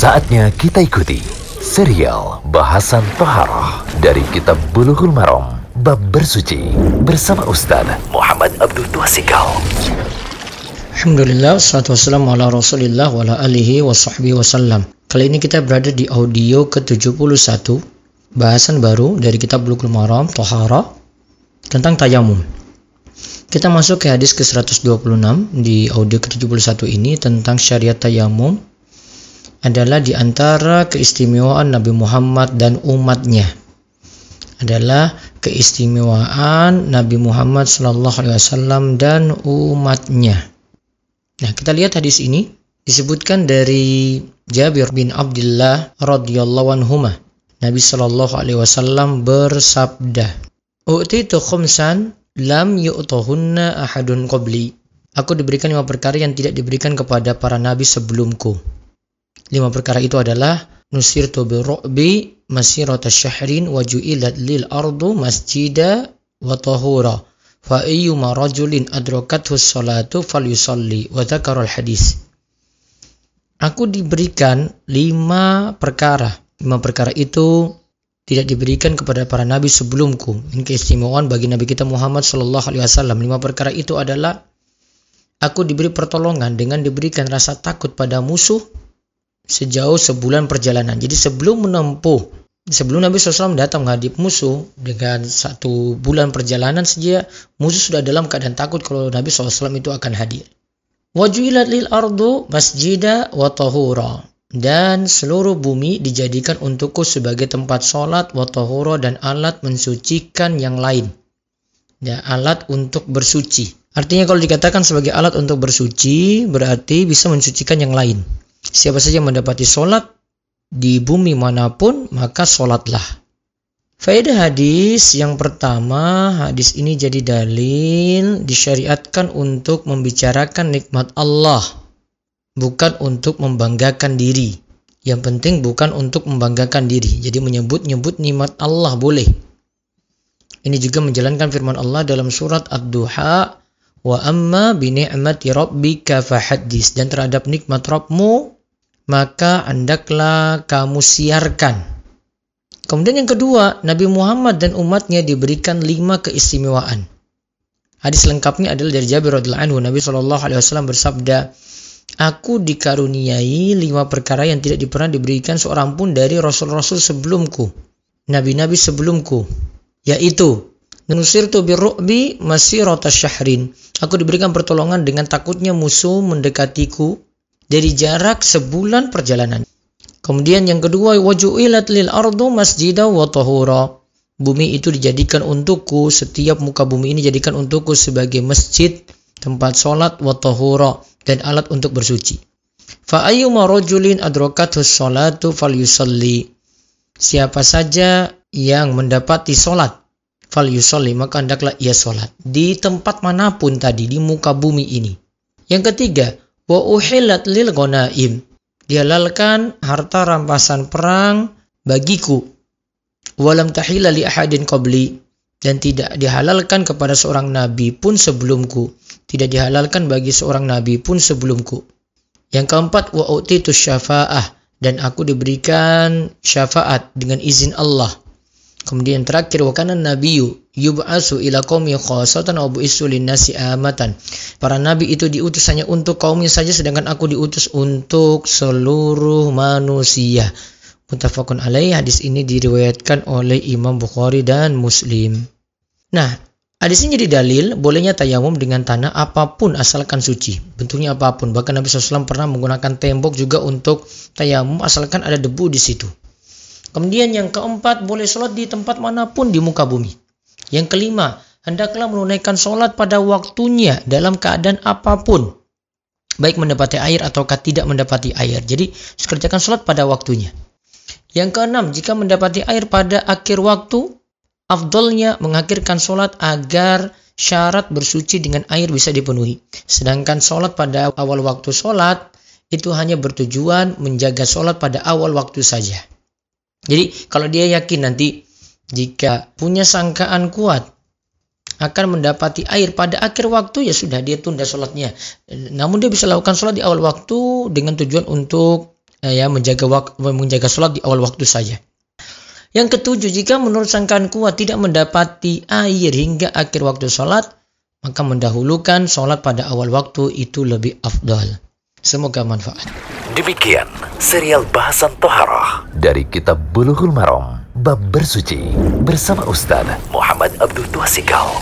Saatnya kita ikuti serial bahasan Toharoh dari Kitab Bulughul Maram Bab Bersuci bersama Ustaz Muhammad Abdul Tuasikal. Alhamdulillah, salatu wassalamu ala rasulillah wa ala alihi wa sahbihi wasallam. Kali ini kita berada di audio ke-71, bahasan baru dari kitab Bulughul Maram, Tohara, tentang tayamum. Kita masuk ke hadis ke-126 di audio ke-71 ini tentang syariat tayamum adalah di antara keistimewaan Nabi Muhammad dan umatnya adalah keistimewaan Nabi Muhammad SAW dan umatnya. Nah, kita lihat hadis ini disebutkan dari Jabir bin Abdullah radhiyallahu anhu. Nabi Shallallahu alaihi wasallam bersabda, "Utitu khumsan lam yu'tahunna ahadun qabli." Aku diberikan lima perkara yang tidak diberikan kepada para nabi sebelumku. Lima perkara itu adalah nusirtu bi ru'bi masirata syahrin wa ju'ilat lil ardu masjida wa tahura fa ayyuma rajulin adrakathu salatu falyusalli wa dzakarul hadis Aku diberikan lima perkara. Lima perkara itu tidak diberikan kepada para nabi sebelumku. Ini keistimewaan bagi nabi kita Muhammad Shallallahu Alaihi Wasallam. Lima perkara itu adalah aku diberi pertolongan dengan diberikan rasa takut pada musuh sejauh sebulan perjalanan. Jadi sebelum menempuh sebelum Nabi SAW datang menghadap musuh dengan satu bulan perjalanan saja musuh sudah dalam keadaan takut kalau Nabi SAW itu akan hadir. Wajulat lil ardu masjida wa dan seluruh bumi dijadikan untukku sebagai tempat sholat wa tahura dan alat mensucikan yang lain. Ya, alat untuk bersuci. Artinya kalau dikatakan sebagai alat untuk bersuci berarti bisa mensucikan yang lain. Siapa saja mendapati sholat di bumi mana pun, maka sholatlah. Faedah hadis yang pertama, hadis ini jadi dalil disyariatkan untuk membicarakan nikmat Allah, bukan untuk membanggakan diri. Yang penting bukan untuk membanggakan diri. Jadi menyebut-nyebut nikmat Allah boleh. Ini juga menjalankan firman Allah dalam surat Ad-Duha, wa amma bi ni'mati rabbika fahaddis dan terhadap nikmat Rabbmu maka hendaklah kamu siarkan. Kemudian yang kedua, Nabi Muhammad dan umatnya diberikan lima keistimewaan. Hadis lengkapnya adalah dari Jabir radhiyallahu anhu. Nabi Shallallahu alaihi wasallam bersabda, Aku dikaruniai lima perkara yang tidak pernah diberikan seorang pun dari rasul-rasul sebelumku, nabi-nabi sebelumku, yaitu Nusirtu birru'bi masirata syahrin. Aku diberikan pertolongan dengan takutnya musuh mendekatiku dari jarak sebulan perjalanan. Kemudian yang kedua waju'ilat lil ardu masjida wa tahura. Bumi itu dijadikan untukku, setiap muka bumi ini dijadikan untukku sebagai masjid, tempat sholat wa tahura dan alat untuk bersuci. Fa ayyuma rajulin adrakathu sholatu falyusalli. Siapa saja yang mendapati sholat falyusalli maka hendaklah ia sholat di tempat mana pun tadi di muka bumi ini. Yang ketiga, wa uhillat lil ghanaim. Dihalalkan harta rampasan perang bagiku. Walam tahila li ahadin qabli. Dan tidak dihalalkan kepada seorang nabi pun sebelumku. Tidak dihalalkan bagi seorang nabi pun sebelumku. Yang keempat wa utitu syafa'ah. Dan aku diberikan syafaat dengan izin Allah Kemudian terakhir wa kana nabiyyu yub'asu ila qaumi khassatan wa bu'isu linnasi amatan. Para nabi itu diutus hanya untuk kaumnya saja sedangkan aku diutus untuk seluruh manusia. Muttafaqun alaih hadis ini diriwayatkan oleh Imam Bukhari dan Muslim. Nah, hadis ini jadi dalil bolehnya tayamum dengan tanah apa pun asalkan suci. Bentuknya apa pun. Bahkan Nabi SAW pernah menggunakan tembok juga untuk tayamum asalkan ada debu di situ. Kemudian yang keempat, boleh sholat di tempat mana pun di muka bumi. Yang kelima, hendaklah menunaikan sholat pada waktunya dalam keadaan apa pun. Baik mendapati air ataukah tidak mendapati air. Jadi, kerjakan sholat pada waktunya. Yang keenam, jika mendapati air pada akhir waktu, afdolnya mengakhirkan sholat agar syarat bersuci dengan air bisa dipenuhi. Sedangkan sholat pada awal waktu sholat, itu hanya bertujuan menjaga sholat pada awal waktu saja. Jadi kalau dia yakin nanti jika punya sangkaan kuat akan mendapati air pada akhir waktu ya sudah dia tunda sholatnya. Namun dia bisa lakukan sholat di awal waktu dengan tujuan untuk eh, ya menjaga menjaga sholat di awal waktu saja. Yang ketujuh, jika menurut sangkaan kuat tidak mendapati air hingga akhir waktu sholat, maka mendahulukan sholat pada awal waktu itu lebih afdal. Semoga manfaat. Demikian serial bahasan Toharoh dari kitab Bulughul Maram Bab Bersuci bersama Ustaz Muhammad Abdul Twasikal.